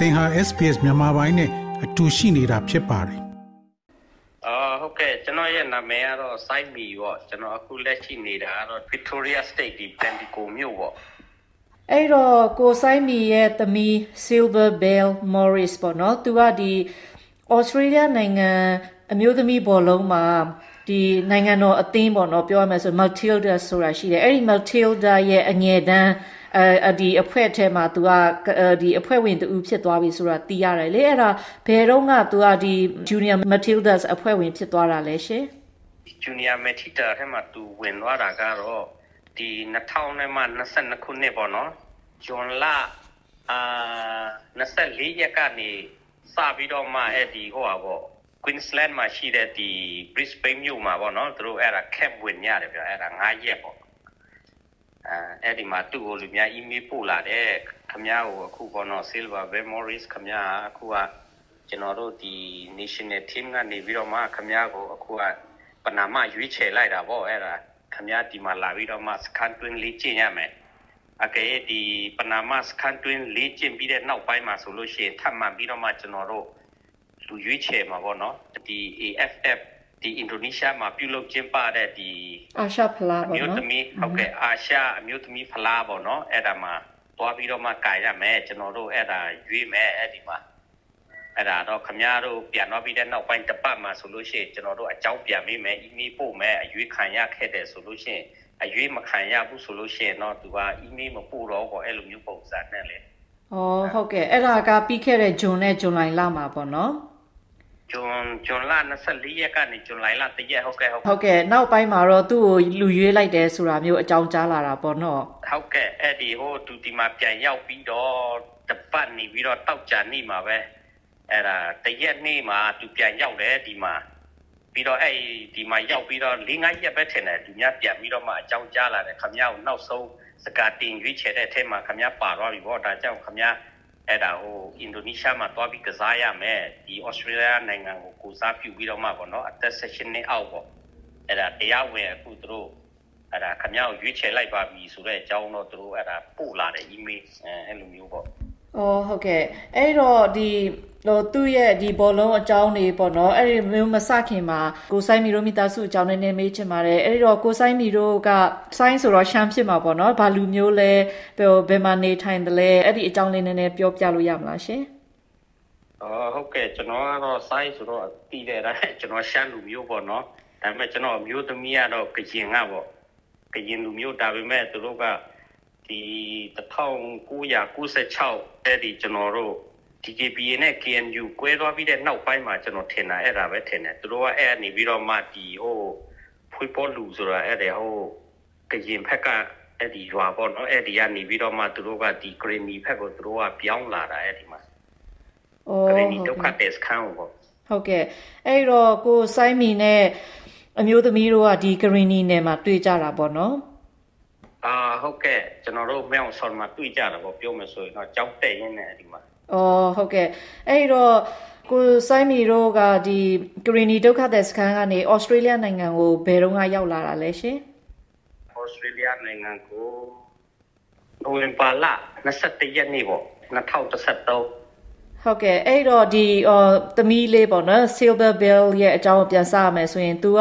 သင်ဟာ SPS မြန်မာပိုင်းနဲ့အတူရှိနေတာဖြစ်ပါတယ်အာဟုတ်ကဲ့ကျွန်တော်ရဲ့နာမည်ကတော့ Sai Mi ပေါ့ကျွန်တော်အခုလက်ရှိနေတာကတော့ Victoria State ဒီ Pentico မြို့ပေါ့အဲ့တော့ကိုဆိုင်မီရဲ့သမီး Silver Bell Morris ပေါ့နော်သူကဒီ Australia နိုင်ငံအမျိုးသမီးဘောလုံးမှာဒီနိုင်ငံတော်အသင်းပေါ့နော်ပြောရမယ်ဆို Matilda ဆိုတာရှိတယ်အဲ့ဒီ Matilda ရဲ့အငယ်တန်း အဲဒီအဖွဲ့ထဲမှာ तू ကဒီအဖွဲ့ဝင်တူဖြစ်သွားပြီဆိုတာသိရတယ်လေအဲ့ဒါဘယ်တော့က तू ကဒီ Junior Matildas အဖွဲ့ဝင်ဖြစ်သွားတာလဲရှင် Junior Matilda ထဲမှာ तू ဝင်သွားတာကတော့ဒီ2000နဲ့မှ22ခုနှစ်ပေါ့နော်ဇွန်လအာ24ရက်ကနေစပြီးတော့မှအဲ့ဒီဟိုပါပေါ့ Queensland မှာရှိတဲ့ဒီ Brisbane မြို့မှာပေါ့နော်သူတို့အဲ့ဒါ camp ဝင်ရတယ်ပြောအဲ့ဒါ9ရက်ပေါ့ အဲအဲ့ဒီမှာသူ့ကိုလူများ email ပို့လာတယ်ခမ ्या ကိုအခုပေါ့နော် Silver Memories ခမ ्या အခုကကျွန်တော်တို့ဒီ national team ကနေပြီးတော့မှခမ ्या ကိုအခုကပနာမရွေးချယ်လိုက်တာပေါ့အဲ့ဒါခမ ्या ဒီမှာလာပြီးတော့မှ scan twin လေးကျင့်ရမယ်အကဲဒီပနာမ scan twin လေးကျင့်ပြီးတဲ့နောက်ပိုင်းမှာဆိုလို့ရှိရင်ထပ်မှန်ပြီးတော့မှကျွန်တော်တို့လူရွေးချယ်မှာပေါ့နော်ဒီ AFF ဒီအင်ဒိုနီးရှားမှာပြုလုပ်ကျင်းပတဲ့ဒီအာရှဖလားပေါ့နော်မျိုးသမီးဟုတ်ကဲ့အာရှအမျိုးသမီးဖလားပေါ့နော်အဲ့ဒါမှာတွားပြီးတော့မှကာရမယ်ကျွန်တော်တို့အဲ့ဒါရွေးမယ်အဲ့ဒီမှာအဲ့ဒါတော့ခမရတို့ပြန်တော့ပြီးတဲ့နောက်ပိုင်းတပတ်မှာဆိုလို့ရှိရင်ကျွန်တော်တို့အကြောင်းပြန်ပေးမယ် email ပို့မယ်အရွေးခံရခဲ့တယ်ဆိုလို့ရှိရင်အရွေးမခံရဘူးဆိုလို့ရှိရင်တော့သူက email မပို့တော့ဘူးအဲ့လိုမျိုးပုံစံနဲ့လေဩဟုတ်ကဲ့အဲ့ဒါကပြီးခဲ့တဲ့ဂျွန်နဲ့ဇွန်လလမှာပေါ့နော် ဂျွန်ဂျွန်လ24ရက်ကနေဂျွန်လိုင်လ1ရက်ဟုတ်ကဲ့ဟုတ်ဟုတ်ကဲ့နောက်ပိုင်းမှာတော့သူ့ကိုလူရွေးလိုက်တယ်ဆိုတာမျိုးအကြောင်းကြားလာတာပေါ့နော်ဟုတ်ကဲ့အဲ့ဒီဟိုသူဒီမှာပြန်ရောက်ပြီးတော့တပတ်နေပြီးတော့တောက်ကြနေမှာပဲအဲ့ဒါတရက်နေ့မှာသူပြန်ရောက်တယ်ဒီမှာပြီးတော့အဲ့ဒီမှာရောက်ပြီးတော့၄၅ရက်ပဲထင်တယ်သူများပြန်ပြီးတော့မှအကြောင်းကြားလာတယ်ခမရကိုနောက်ဆုံးစကာတင်ရွေးချယ်တဲ့အထက်မှာခမရပါသွားပြီပေါ့ဒါကြောင့်ခမရ အဲ့ဒါဟိုအင်ဒိုနီးရှားမှာတွားပြီးကစားရမယ်ဒီဩစတြေးလျနိုင်ငံကိုကိုစားပြုပြီးတော့မှပေါ့နော်အသက်16နှစ်အောက်ပေါ့အဲ့ဒါတရားဝင်အခုသူတို့အဲ့ဒါခမ ्या ကိုရွေးချယ်လိုက်ပါပြီဆိုတဲ့အကြောင်းတော့သူတို့အဲ့ဒါပို့လာတဲ့ email အဲ့လိုမျိုးပေါ့ အော်ဟုတ်ကဲ့အဲ့တော့ဒီဟိုသူ့ရဲ့ဒီဘောလုံးအကြောင်းတွေပေါ့နော်အဲ့ဒီမျိုးမစခင်မှာကိုဆိုင်မီတို့မိသားစုအကြောင်းနည်းနည်းမေးချင်ပါတယ်အဲ့ဒီတော့ကိုဆိုင်မီတို့ကဆိုင်းဆိုတော့ရှမ်းဖြစ်မှာပေါ့နော်ဘာလူမျိုးလဲဘယ်ဘယ်မှာနေထိုင်တယ်လဲအဲ့ဒီအကြောင်းလေးနည်းနည်းပြောပြလို့ရမလားရှင်အော်ဟုတ်ကဲ့ကျွန်တော်ကတော့ဆိုင်းဆိုတော့တည်တယ်ဒါကျွန်တော်ရှမ်းလူမျိုးပေါ့နော်ဒါပေမဲ့ကျွန်တော်မျိုးသမီးကတော့ကရင်ကပေါ့ကရင်လူမျိုးဒါပေမဲ့သူတို့က ဒီ1996အဲ့ဒီကျွန်တော်တို့ DKBA နဲ့ KNU ကွဲသွားပြီးတဲ့နောက်ပိုင်းမှာကျွန်တော်ထင်တာအဲ့ဒါပဲထင်တယ်သူတို့ကအဲ့အနေပြီးတော့မှဒီဟိုဖွေးပေါ်လူဆိုတာအဲ့ဒါဟိုကရင်ဖက်ကအဲ့ဒီရွာပေါ့နော်အဲ့ဒီကနေပြီးတော့မှသူတို့ကဒီဂရနီဖက်ကိုသူတို့ကပြောင်းလာတာအဲ့ဒီမှာအိုးဂရနီဒုက္ခတက်စခန်းပေါ့ဟုတ်ကဲ့အဲ့တော့ကိုစိုင်းမီနဲ့အမျိုးသမီးတို့ကဒီဂရနီနယ်မှာတွေ့ကြတာပေါ့နော် အာဟုတ်ကဲ့ကျွန်တော်တို့မြောင်ဆော်မှာတွေ့ကြတာပေါ့ပြောမယ်ဆိုရင်တော့ကြောက်တဲ့ရင်းနဲ့ဒီမှာအော်ဟုတ်ကဲ့အဲ့တော့ကိုစိုင်းမီတို့ကဒီဂရီနီဒုက္ခသည်စခန်းကနေဩစတြေးလျနိုင်ငံကိုဘယ်တော့ကရောက်လာတာလဲရှင်ဩစတြေးလျနိုင်ငံကိုနိုဝင်ဘာလ21ရက်နေ့ပေါ့2013ဟုတ်ကဲ့အဲ့တော့ဒီအော်သမီးလေးပေါ့နော် Silver Bill ရဲ့အကြောင်းပြန်စရမယ်ဆိုရင် तू က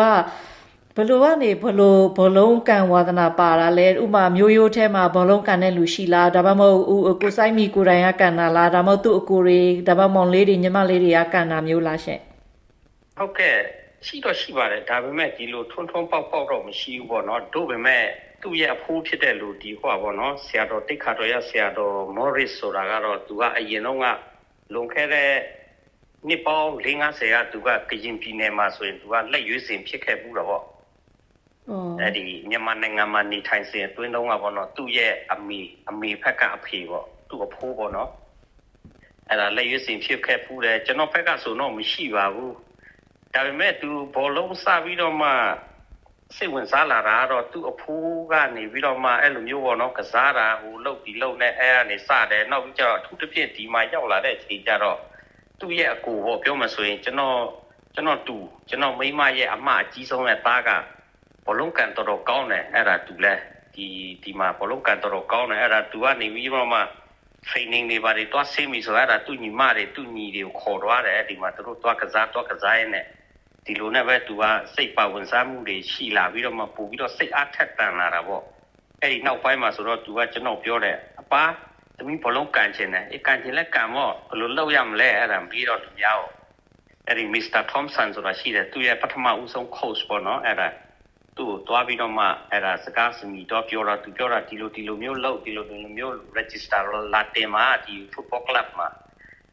ဘလို့ကနေဘလို့ဘလုံးကန်ဝါသနာပါတာလဲဥမာမျိုးရိုးထဲမှာဘလုံးကန်တဲ့လူရှိလားဒါမှမဟုတ်ကိုဆိုင်မီကိုတိုင်ကကန်တာလားဒါမှမဟုတ်သူ့အကိုတွေဒါမှမောင်လေးတွေညီမလေးတွေကကန်တာမျိုးလားရှင့်ဟုတ်ကဲ့ရှိတော့ရှိပါတယ်ဒါပေမဲ့ဒီလိုထွန်းထွန်းပေါက်ပေါက်တော့မရှိဘူးပေါ့နော်တို့ပေမဲ့သူ့ရဲ့အဖိုးဖြစ်တဲ့လူဒီဟောပေါ့နော်ဆရာတော်တိတ်ခါတော်ရဆရာတော်မော်ရစ်ဆိုတာကတော့သူကအရင်တော့ကလွန်ခဲ့တဲ့နှစ်ပေါင်း50ကသူကကရင်ပြည်နယ်မှာဆိုရင်သူကလက်ရွေးစင်ဖြစ်ခဲ့ဘူးတော့ပေါ့ အဲ့ဒီမြန်မာနိုင်ငံမှာနေထိုင်စဉ်အတွင်းတုန်းကပေါ့နော်သူ့ရဲ့အမေအမေဖက်ကအဖေပေါ့သူ့အဖိုးပေါ့နော်အဲ့ဒါလက်ရွေးစင်ဖြစ်ခဲ့ဖူးတယ်ကျွန်တော်ဖက်ကဆိုတော့မရှိပါဘူးဒါပေမဲ့သူဘောလုံးစပြီးတော့မှစိတ်ဝင်စားလာတာတော့သူ့အဖိုးကနေပြီးတော့မှအဲ့လိုမျိုးပေါ့နော်ကစားတာဟိုလှုပ်ဒီလှုပ်နဲ့အဲ့ကနေစတယ်နောက်ပြီးကျတော့အထူးသဖြင့်ဒီမှာရောက်လာတဲ့အချိန်ကျတော့သူ့ရဲ့အကိုပေါ့ပြောမှဆိုရင်ကျွန်တော်ကျွန်တော်တူကျွန်တော်မိမရဲ့အမအကြီးဆုံးရဲ့သားက ဘလုံးကန်တော်တော်ကောင်းတယ်အဲ့ဒါသူလဲဒီဒီမှာဘလုံးကန်တော်တော်ကောင်းတယ်အဲ့ဒါသူကနေပြီးတော့မှ training တွေပါတွေတွားဆင်းပြီဆိုတော့သူညီမတွေသူညီတွေကိုခေါ်သွားတယ်ဒီမှာသူတို့တွားကစားတွားကစားရင်းနဲ့ဒီလိုနဲ့ပဲသူကစိတ်ပါဝင်စားမှုတွေရှိလာပြီးတော့မှပို့ပြီးတော့စိတ်အားထက်သန်လာတာပေါ့အဲ့ဒီနောက်ပိုင်းမှာဆိုတော့သူကကျွန်တော်ပြောတယ်အပါသမီးဘလုံးကန်ချင်တယ်အေးကန်ချင်လဲကန်မော့ဘယ်လိုလုပ်ရမလဲအဲ့ဒါပြီးတော့သူများကိုအဲ့ဒီ Mr. Thompson ဆိုတာရှိတယ်သူရဲ့ပထမဦးဆုံး coach ပေါ့နော်အဲ့ဒါ သူ့ကိုတွားပြီးတော့မှအဲ့ဒါစကားစမီတော့ပြောတာသူပြောတာဒီလိုဒီလိုမျိုးလုပ်ဒီလိုဒီလိုမျိုး register လာတင်မှာဒီ football club မှာ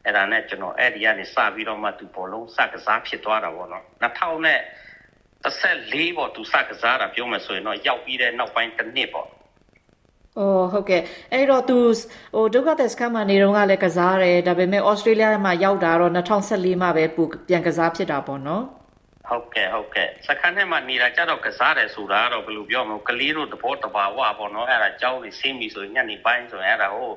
အဲ့ဒါနဲ့ကျွန်တော်အဲ့ဒီကနေစပြီးတော့မှသူဘောလုံးစကစားဖြစ်သွားတာပေါ့နော်2000နဲ့14ပေါ့သူစကစားတာပြောမယ်ဆိုရင်တော့ရောက်ပြီးတဲ့နောက်ပိုင်းတစ်နှစ်ပေါ့။အော်ဟုတ်ကဲ့အဲ့တော့ तू ဟိုဒုက္ခသက်စခန်းမှာနေတော့ကလည်းကစားတယ်ဒါပေမဲ့ဩစတြေးလျမှာရောက်တာတော့2014မှာပဲပူပြန်ကစားဖြစ်တာပေါ့နော် ဟုတ်ကဲ့ဟုတ်ကဲ့စခန်းထဲမှာနေတာကြတော့ကစားတယ်ဆိုတာတော့ဘယ်လိုပြောမလဲကလေးတို့တဘောတဘာဝပေါ့နော်အဲ့ဒါကြောင်းနေဆင်းပြီဆိုရင်ညနေပိုင်းဆိုရင်အဲ့ဒါဟို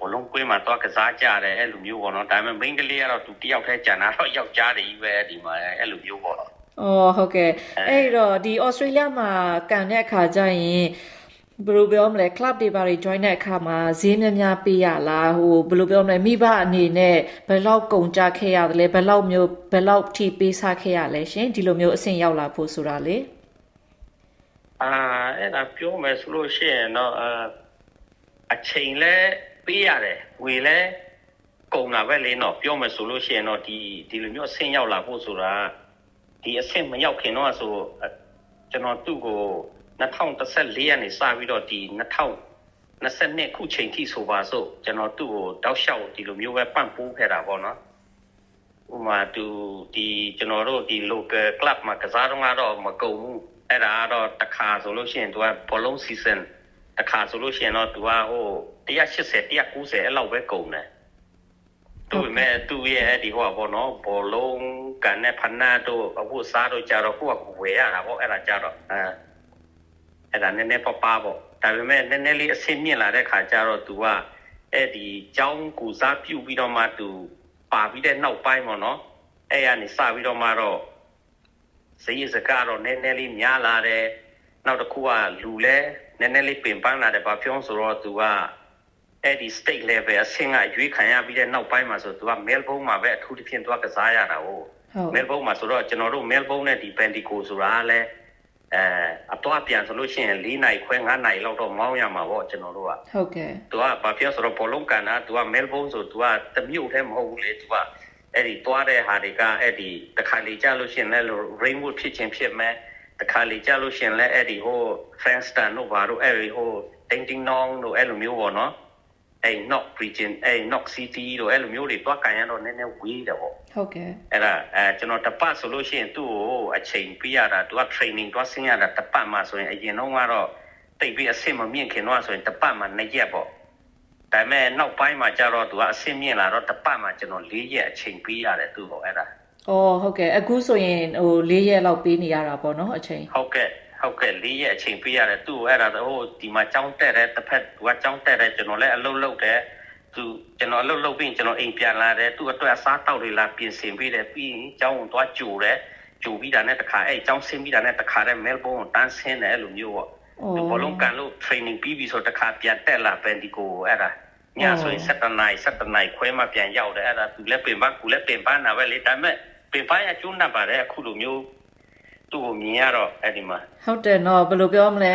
ဘလုံးကွင်းမှာတော့ကစားကြတယ်အဲ့လိုမျိုးပေါ့နော်ဒါပေမဲ့ main ကလေးကတော့သူတယောက်တည်းကြံတာတော့ယောက်ျားတွေကြီးပဲဒီမှာအဲ့လိုမျိုးပေါ့အော်ဟုတ်ကဲ့အဲ့တော့ဒီဩစတြေးလျမှာကန်တဲ့အခါကျရင် ဘယ်လိုပြောမလဲ club တွေပါတွေ join တဲ့အခါမှာဈေးများများပေးရလားဟိုဘယ်လိုပြောမလဲမိဘအနေနဲ့ဘယ်လောက်ကုန်ကြခဲ့ရတယ်လဲဘယ်လောက်မျိုးဘယ်လောက်ထိပေးစားခဲ့ရလဲရှင်ဒီလိုမျိုးအဆင့်ရောက်လာဖို့ဆိုတာလေအာအဲ့ဒါပြောမယ်ဆိုလို့ရှိရင်တော့အချိန်လဲပေးရတယ်ဝေလဲကုန်တာပဲလေနော်ပြောမယ်ဆိုလို့ရှိရင်တော့ဒီဒီလိုမျိုးအဆင့်ရောက်လာဖို့ဆိုတာဒီအဆင့်မရောက်ခင်တော့ဆိုကျွန်တော်သူ့ကို 2014ရက်နေစပြီးတော့ဒီ2022ခုချိန်ထိဆိုပါစို့ကျွန်တော်သူ့ကိုတောက်လျှောက်ဒီလိုမျိုးပဲပန့်ပိုးခဲ့တာပေါ့နော်ဥမာသူဒီကျွန်တော်တို့ဒီ local club မှာကစားတော့ကတော့မကုန်ဘူးအဲ့ဒါကတော့တစ်ခါဆိုလို့ရှိရင်သူကဘောလုံး season တစ်ခါဆိုလို့ရှိရင်တော့သူကဟို180 190အဲ့လောက်ပဲကုန်တယ်သူမဲ့သူရဲ့အဲ့ဒီဟိုဘောနော်ဘောလုံးကန်နဲ့ဖနာတို့အခုစားတော့ကြတော့ကိုကဝယ်ရတာပေါ့အဲ့ဒါကြတော့အဲ အဲ့ဒါနည်းနည်းပပပေါ့ဒါပေမဲ့နည်းနည်းလေးအဆင့်မြင့်လာတဲ့ခါကျတော့ तू ကအဲ့ဒီကြောင်းကူစားပြုတ်ပြီးတော့မှ तू ပါပြီးတဲ့နောက်ပိုင်းပေါ့နော်အဲ့ရနေစပြီးတော့မှတော့စည်စကားတော့နည်းနည်းလေးများလာတယ်နောက်တစ်ခုကလူလဲနည်းနည်းလေးပင်ပန်းလာတယ်ဘာပြောဆိုတော့ तू ကအဲ့ဒီ state level အဆင့်ကရွေးခံရပြီးတဲ့နောက်ပိုင်းမှာဆို तू က Melbourne မှာပဲအထူးသဖြင့် तू ကကစားရတာဟုတ် Melbourne မှာဆိုတော့ကျွန်တော်တို့ Melbourne နဲ့ဒီ Bendigo ဆိုတာလည်း အဲအတော့ပြန်ဆိုလို့ရှိရင်၄နိုင်ခွဲ၅နိုင်လောက်တော့မောင်းရမှာပေါ့ကျွန်တော်တို့ကဟုတ်ကဲ့သူကဘာဖြစ်ဆိုတော့ဘောလုံးကန်တာသူကမဲလ်ဘုန်းဆိုသူကတမြို့တည်းမဟုတ်ဘူးလေသူကအဲ့ဒီတွားတဲ့ဟာတွေကအဲ့ဒီတခါလေကြာလို့ရှိရင်လည်း rainwood ဖြစ်ချင်းဖြစ်မယ်တခါလေကြာလို့ရှိရင်လည်းအဲ့ဒီဟို Franston တို့ဘာတို့အဲ့ဒီဟို Ding Dong တို့အဲ့လိုမျိုးပေါ့နော် အဲ့ Knock region အဲ့ Knock city တို့အဲ့လိုမျိုးတွေတွားကန်ရတော့နည်းနည်းဝေးတယ်ပေါ့ဟုတ်ကဲ့အဲ့ဒါအဲကျွန်တော်တပတ်ဆိုလို့ရှိရင်သူ့ကိုအချိန်ပေးရတာသူက training တွားဆင်းရတာတပတ်မှဆိုရင်အရင်တော့ကတော့တိတ်ပြီးအဆင့်မမြင့်ခင်တော့ဆိုရင်တပတ်မှ2ရက်ပေါ့ဒါပေမဲ့နောက်ပိုင်းမှာကျတော့သူကအဆင့်မြင့်လာတော့တပတ်မှကျွန်တော်၄ရက်အချိန်ပေးရတယ်သူ့ကိုအဲ့ဒါအော်ဟုတ်ကဲ့အခုဆိုရင်ဟို၄ရက်လောက်ပေးနေရတာပေါ့နော်အချိန်ဟုတ်ကဲ့ ဟုတ်ကဲ့၄ရက်အချိန်ပေးရတယ်သူ့ကိုအဲ့ဒါဟိုဒီမှာကြောင်းတက်တယ်တစ်ဖက်သူကကြောင်းတက်တယ်ကျွန်တော်လည်းအလုပ်လုပ်တယ်သူကျွန်တော်အလုပ်လုပ်ပြီးကျွန်တော်အိမ်ပြန်လာတယ်သူ့အတွက်အစားတောက်တွေလာပြင်ဆင်ပေးတယ်ပြီးရင်ကျောင်းကိုသွားကြိုတယ်ကြိုပြီးတာနဲ့တခါအဲ့ကျောင်းဆင်းပြီးတာနဲ့တခါတည်းမဲလ်ဘုန်းကိုတန်းဆင်းတယ်အဲ့လိုမျိုးပေါ့ဒီဘောလုံးကန်လို့ training ပြီးပြီဆိုတခါပြန်တက်လာပန်ဒီကိုအဲ့ဒါညဆိုရင်7နိုင်7နိုင်ခွဲမှပြန်ရောက်တယ်အဲ့ဒါသူလည်းပင်ပန်းကူလည်းပင်ပန်းတာပဲလေဒါပေမဲ့ပင်ပန်းရကျိုးနှပ်ပါတယ်အခုလိုမျိုး သူ့ကိုမြင်ရတော့အဲ့ဒီမှာဟုတ်တယ်နော်ဘယ်လိုပြောမလဲ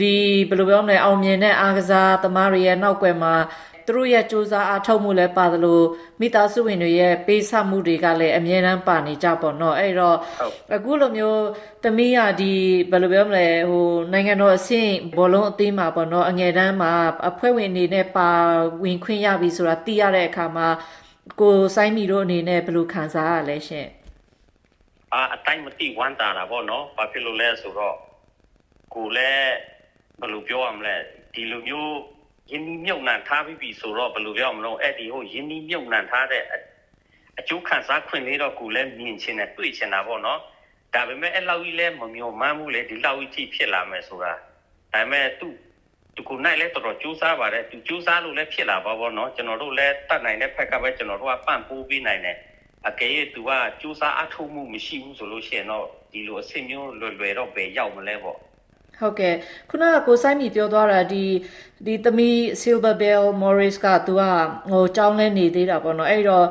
ဒီဘယ်လိုပြောမလဲအောင်မြင်တဲ့အားကစားသမားတွေရဲ့နောက်ွယ်မှာသူတို့ရဲ့စူးစမ်းအားထုတ်မှုလည်းပါသလိုမိသားစုဝင်တွေရဲ့ပေးဆမှုတွေကလည်းအမြဲတမ်းပါနေကြပေါ့နော်အဲ့တော့အခုလိုမျိုးသမီးကဒီဘယ်လိုပြောမလဲဟိုနိုင်ငံတော်အဆင့်ဘောလုံးအသင်းမှာပေါ့နော်အငယ်တန်းမှာအဖွဲ့ဝင်အနေနဲ့ပါဝင်ခွင့်ရပြီဆိုတာသိရတဲ့အခါမှာကိုစိုင်းမီတို့အနေနဲ့ဘယ်လိုခံစားရလဲရှင် အာအတိုင်းမသိဝမ်းတာတာပေါ့နော်ဘာဖြစ်လို့လဲဆိုတော့ကိုလည်းဘယ်လိုပြောရမလဲဒီလိုမျိုးယင်းဒီမြုပ်နှံထားပြီးပြီဆိုတော့ဘယ်လိုပြောမလို့အဲ့ဒီဟိုယင်းဒီမြုပ်နှံထားတဲ့အကျိုးခံစားခွင့်လေးတော့ကိုလည်းမြင်ချင်တယ်တွေ့ချင်တာပေါ့နော်ဒါပေမဲ့အဲ့လောက်ကြီးလဲမမျောမှန်းဘူးလေဒီလောက်ကြီးဖြစ်လာမယ်ဆိုတာဒါပေမဲ့သူသူကိုနိုင်လဲတော်တော်ကြိုးစားပါတယ်သူကြိုးစားလို့လည်းဖြစ်လာပါဘောနော်ကျွန်တော်တို့လည်းတတ်နိုင်တဲ့ဖက်ကပဲကျွန်တော်တို့ကပန့်ပိုးပေးနိုင်တယ် အကယ်၍သူကကြိုးစားအထောက်မှုမရှိဘူးဆိုလို့ရှိရင်တော့ဒီလိုအဆင့်မျိုးလွယ်လွယ်တော့ပဲရောက်မလဲပေါ့ ဟုတ်ကဲ့ခုနကကိုဆိုင်မီပြောသွားတာဒီဒီသမီး Silver Bell Morris ကသူကဟိုចောင်းလဲနေသေးတာပေါ့နော်အဲ့တော့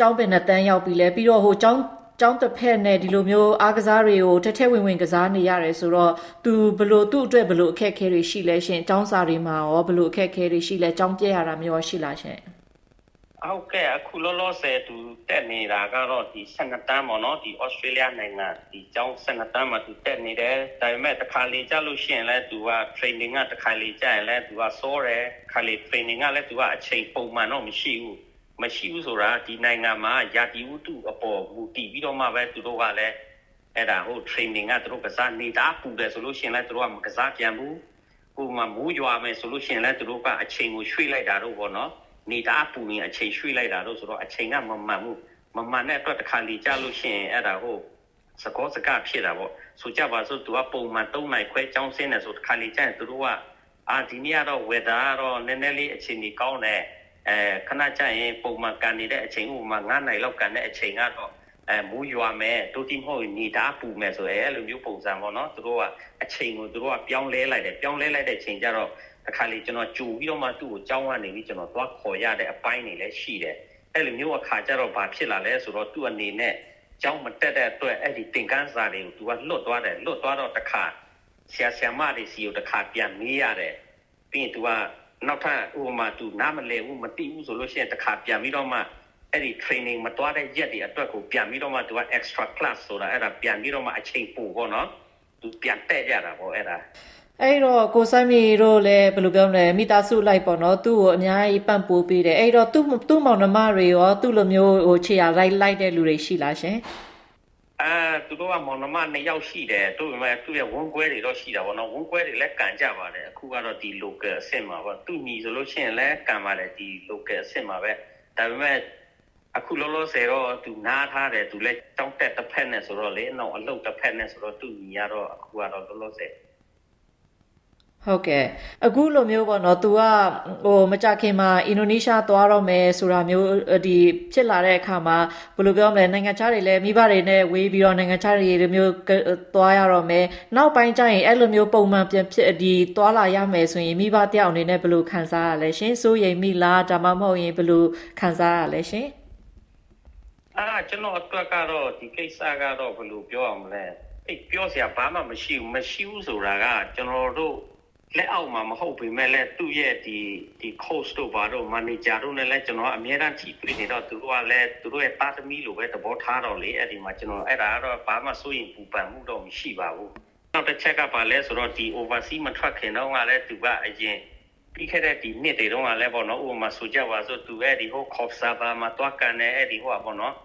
ចောင်းပင်နဲ့တန်းရောက်ပြီလဲပြီးတော့ဟိုចောင်းကျောင်းတစ်ဖက်နဲ့ဒီလိုမျိုးအားကစားတွေကိုထထဝင်ဝင်ကစားနေရတယ်ဆိုတော့သူဘလို့သူ့အတွက်ဘလို့အခက်အခဲတွေရှိလဲရှင်ကျောင်းစာတွေမှာရောဘလို့အခက်အခဲတွေရှိလဲကျောင်းပြည့်ရတာမျိုးရှိလားရှင် ဟုတ်ကဲ့အခုလောလောဆယ်သူတက်နေတာကတော့ဒီ12တန်းပေါ့နော်ဒီဩစတြေးလျနိုင်ငံဒီကျောင်း12တန်းမှာသူတက်နေတယ်ဒါပေမဲ့တစ်ခါလေကြာလို့ရှိရင်လည်းသူက training ကတစ်ခါလေကြာရင်လည်းသူကစောတယ်ခါလေ training ကလည်းသူကအချိန်ပုံမှန်တော့မရှိဘူးမရှိဘူးဆိုတာဒီနိုင်ငံမှာယာတီဝတ္ထုအပေါ်မူတည်ပြီးတော့မှပဲသူတို့ကလည်းအဲ့ဒါဟို training ကသူတို့ကစားနေတာပူတယ်ဆိုလို့ရှိရင်လည်းသူတို့ကမကစားပြန်ဘူးဟိုမှာမူးရွာမယ်ဆိုလို့ရှိရင်လည်းသူတို့ကအချိန်ကိုရွှေ့လိုက်တာတော့ပေါ့နော် နေတာပူရင်အချိန်ရွှေ့လိုက်တာတော့ဆိုတော့အချိန်ကမမှန်ဘူးမမှန်တဲ့အတွက်တစ်ခါလီကြလို့ရှိရင်အဲ့ဒါဟိုစကောစကဖြစ်တာပေါ့ဆိုကြပါစို့သူကပုံမှန်၃နိုင်ခွဲကျောင်းဆင်းတယ်ဆိုတစ်ခါလီကြရင်သူတို့ကအာဒီနေ့ကတော့ weather ကတော့နည်းနည်းလေးအချိန်ကြီးကောင်းတယ်အဲခဏကြာရင်ပုံမှန်ကန်နေတဲ့အချိန်ဥပမာ9နိုင်လောက်ကန်တဲ့အချိန်ကတော့အဲမူးရွာမယ်ဒုတိမဟုတ်နေတာပူမယ်ဆိုရဲအဲ့လိုမျိုးပုံစံပေါ့နော်သူတို့ကအချိန်ကိုသူတို့ကပြောင်းလဲလိုက်တယ်ပြောင်းလဲလိုက်တဲ့အချိန်ကျတော့တစ်ခါလေကျွန်တော်ကြိုပြီးတော့မှသူ့ကိုကြောင်းကနေပြီးကျွန်တော်သွားခေါ်ရတဲ့အပိုင်းတွေလည်းရှိတယ်အဲ့လိုမျိုးအခါကျတော့ဘာဖြစ်လာလဲဆိုတော့သူ့အနေနဲ့ကြောင်းမတက်တဲ့အတွက်အဲ့ဒီသင်ကန်းစာတွေကိုသူကလွတ်သွားတယ်လွတ်သွားတော့တစ်ခါဆရာဆရာမတွေစီကိုတစ်ခါပြန်မေးရတယ်ပြီးရင်သူကနောက်ထပ်ဥပမာသူနားမလဲဘူးမသိဘူးဆိုလို့ရှိရင်တစ်ခါပြန်ပြီးတော့မှအဲ့ဒီ training မတွားတဲ့ရက်တွေအတွက်ကိုပြန်ပြီးတော့မှသူက extra class ဆိုတာအဲ့ဒါပြန်ပြီးတော့မှအချိန်ပို့ပေါ့နော်သူပြန်တက်ရတာပေါ့အဲ့ဒါ အဲ့တော့ကိုဆိုင်မီတို့လည်းဘယ်လိုပြောမလဲမိသားစုလိုက်ပေါ့နော်သူ့ကိုအများကြီးပံ့ပိုးပေးတယ်အဲ့တော့သူ့သူ့မောင်နှမတွေရောသူ့လိုမျိုးဟိုခြေရလိုက်လိုက်တဲ့လူတွေရှိလားရှင်အဲသူတို့ကမောင်နှမနှစ်ယောက်ရှိတယ်သူ့မဲ့သူ့ရဲ့ဝန်းကွဲတွေတော့ရှိတာပေါ့နော်ဝန်းကွဲတွေလည်းကန်ကြပါတယ်အခုကတော့ဒီ local အဆင့်မှာပေါ့သူ့ညီဆိုလို့ရှိရင်လည်းကန်ပါတယ်ဒီ local အဆင့်မှာပဲဒါပေမဲ့အခုလောလောဆယ်တော့သူနားထားတယ်သူလည်းတောင်းတက်တစ်ဖက်နဲ့ဆိုတော့လေနောက်အလုပ်တစ်ဖက်နဲ့ဆိုတော့သူ့ညီကတော့အခုကတော့လောလောဆယ် ဟုတ်ကဲ့အခုလိုမျိုးပေါ့နော် तू ကဟိုမကြခင်မှာအင်ဒိုနီးရှားသွားတော့မယ်ဆိုတာမျိုးဒီဖြစ်လာတဲ့အခါမှာဘယ်လိုပြောမလဲနိုင်ငံခြားတွေလည်းမိဘတွေနဲ့ဝေးပြီးတော့နိုင်ငံခြားတွေလိုမျိုးသွားရတော့မယ်နောက်ပိုင်းကျရင်အဲ့လိုမျိုးပုံမှန်ပြန်ဖြစ်ဒီသွားလာရမယ်ဆိုရင်မိဘတယောက်အနေနဲ့ဘယ်လိုခံစားရလဲရှင်စိုးရိမ်မိလားဒါမှမဟုတ်ရင်ဘယ်လိုခံစားရလဲရှင်အာကျွန်တော်အတွက်ကတော့ဒီကိစ္စကတော့ဘယ်လိုပြောအောင်မလဲအဲ့ပြောစရာဘာမှမရှိဘူးမရှိဘူးဆိုတာကကျွန်တော်တို့ လက်အောက်မှာမဟုတ်ပေမဲ့လည်းသူ့ရဲ့ဒီဒီ coach တို့ဘာတို့ manager တို့နဲ့လည်းကျွန်တော်အများအားဖြင့်တွေ့နေတော့သူတို့ကလည်းသူတို့ရဲ့တာသမီလိုပဲသဘောထားတော့လေအဲ့ဒီမှာကျွန်တော်အဲ့ဒါကတော့ဘာမှစိုးရင်ပူပန်မှုတော့မရှိပါဘူးနောက်တစ်ချက်ကပါလဲဆိုတော့ဒီ overseas မထွက်ခင်တော့ကလည်းသူကအရင်ပြီးခဲ့တဲ့ဒီနှစ်တွေတော့ကလည်းပေါ့နော်ဥပမာဆိုကြပါစို့သူအဲ့ဒီဟို Cobb Server မှာတွားကန်နေအဲ့ဒီဟိုပေါ့နော်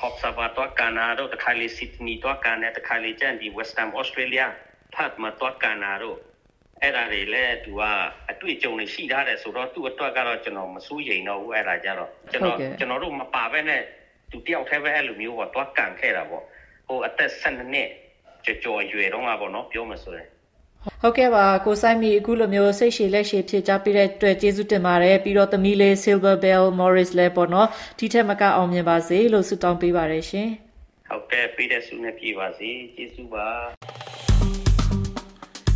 Cobb Server တွားကန်တာတော့တခါလေ Sydney တွားကန်နေတခါလေကျန်ဒီ Western Australia ဖတ်မှာတွားကန်တာတော့ အဲ့ဒါတွေလည်းသူကအတွေ့အကြုံတွေရှိထားတယ်ဆိုတော့သူ့အတွက်ကတော့ကျွန်တော်မစိုးရိမ်တော့ဘူးအဲ့ဒါကြတော့ကျွန်တော်ကျွန်တော်တို့မပါဘဲနဲ့သူတယောက်တည်းပဲအဲ့လိုမျိုးပေါ့တွားကန်ခဲ့တာပေါ့ဟိုအသက်12နှစ်ကြော်ကြော်ရွယ်တော့မှာပေါ့နော်ပြောမှဆိုရင်ဟုတ်ကဲ့ပါကိုဆိုင်မီအခုလိုမျိုးစိတ်ရှည်လက်ရှည်ဖြစ်ကြပြီးတဲ့အတွက်ကျေးဇူးတင်ပါတယ်ပြီးတော့သမီးလေး Silver Bell Morris လည်းပေါ့နော်ဒီထက်မကအောင်မြင်ပါစေလို့ဆုတောင်းပေးပါတယ်ရှင်ဟုတ်ကဲ့ပြီးတဲ့ဆုနဲ့ပြည့်ပါစေကျေးဇူးပါ